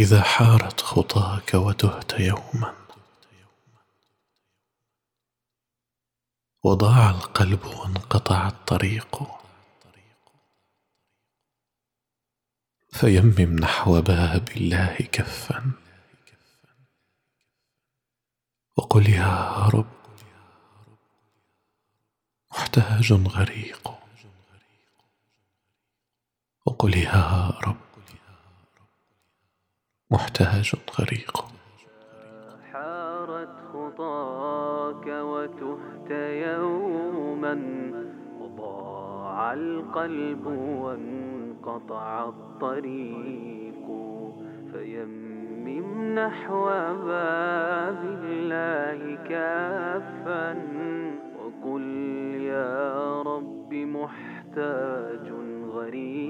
إذا حارت خطاك وتهت يوما. وضاع القلب وانقطع الطريق. فيمم نحو باب الله كفا. وقل يا رب محتاج غريق. وقل يا رب محتاج غريق. حارت خطاك وتهت يوما وضاع القلب وانقطع الطريق. فيمم نحو باب الله كافا وقل يا رب محتاج غريب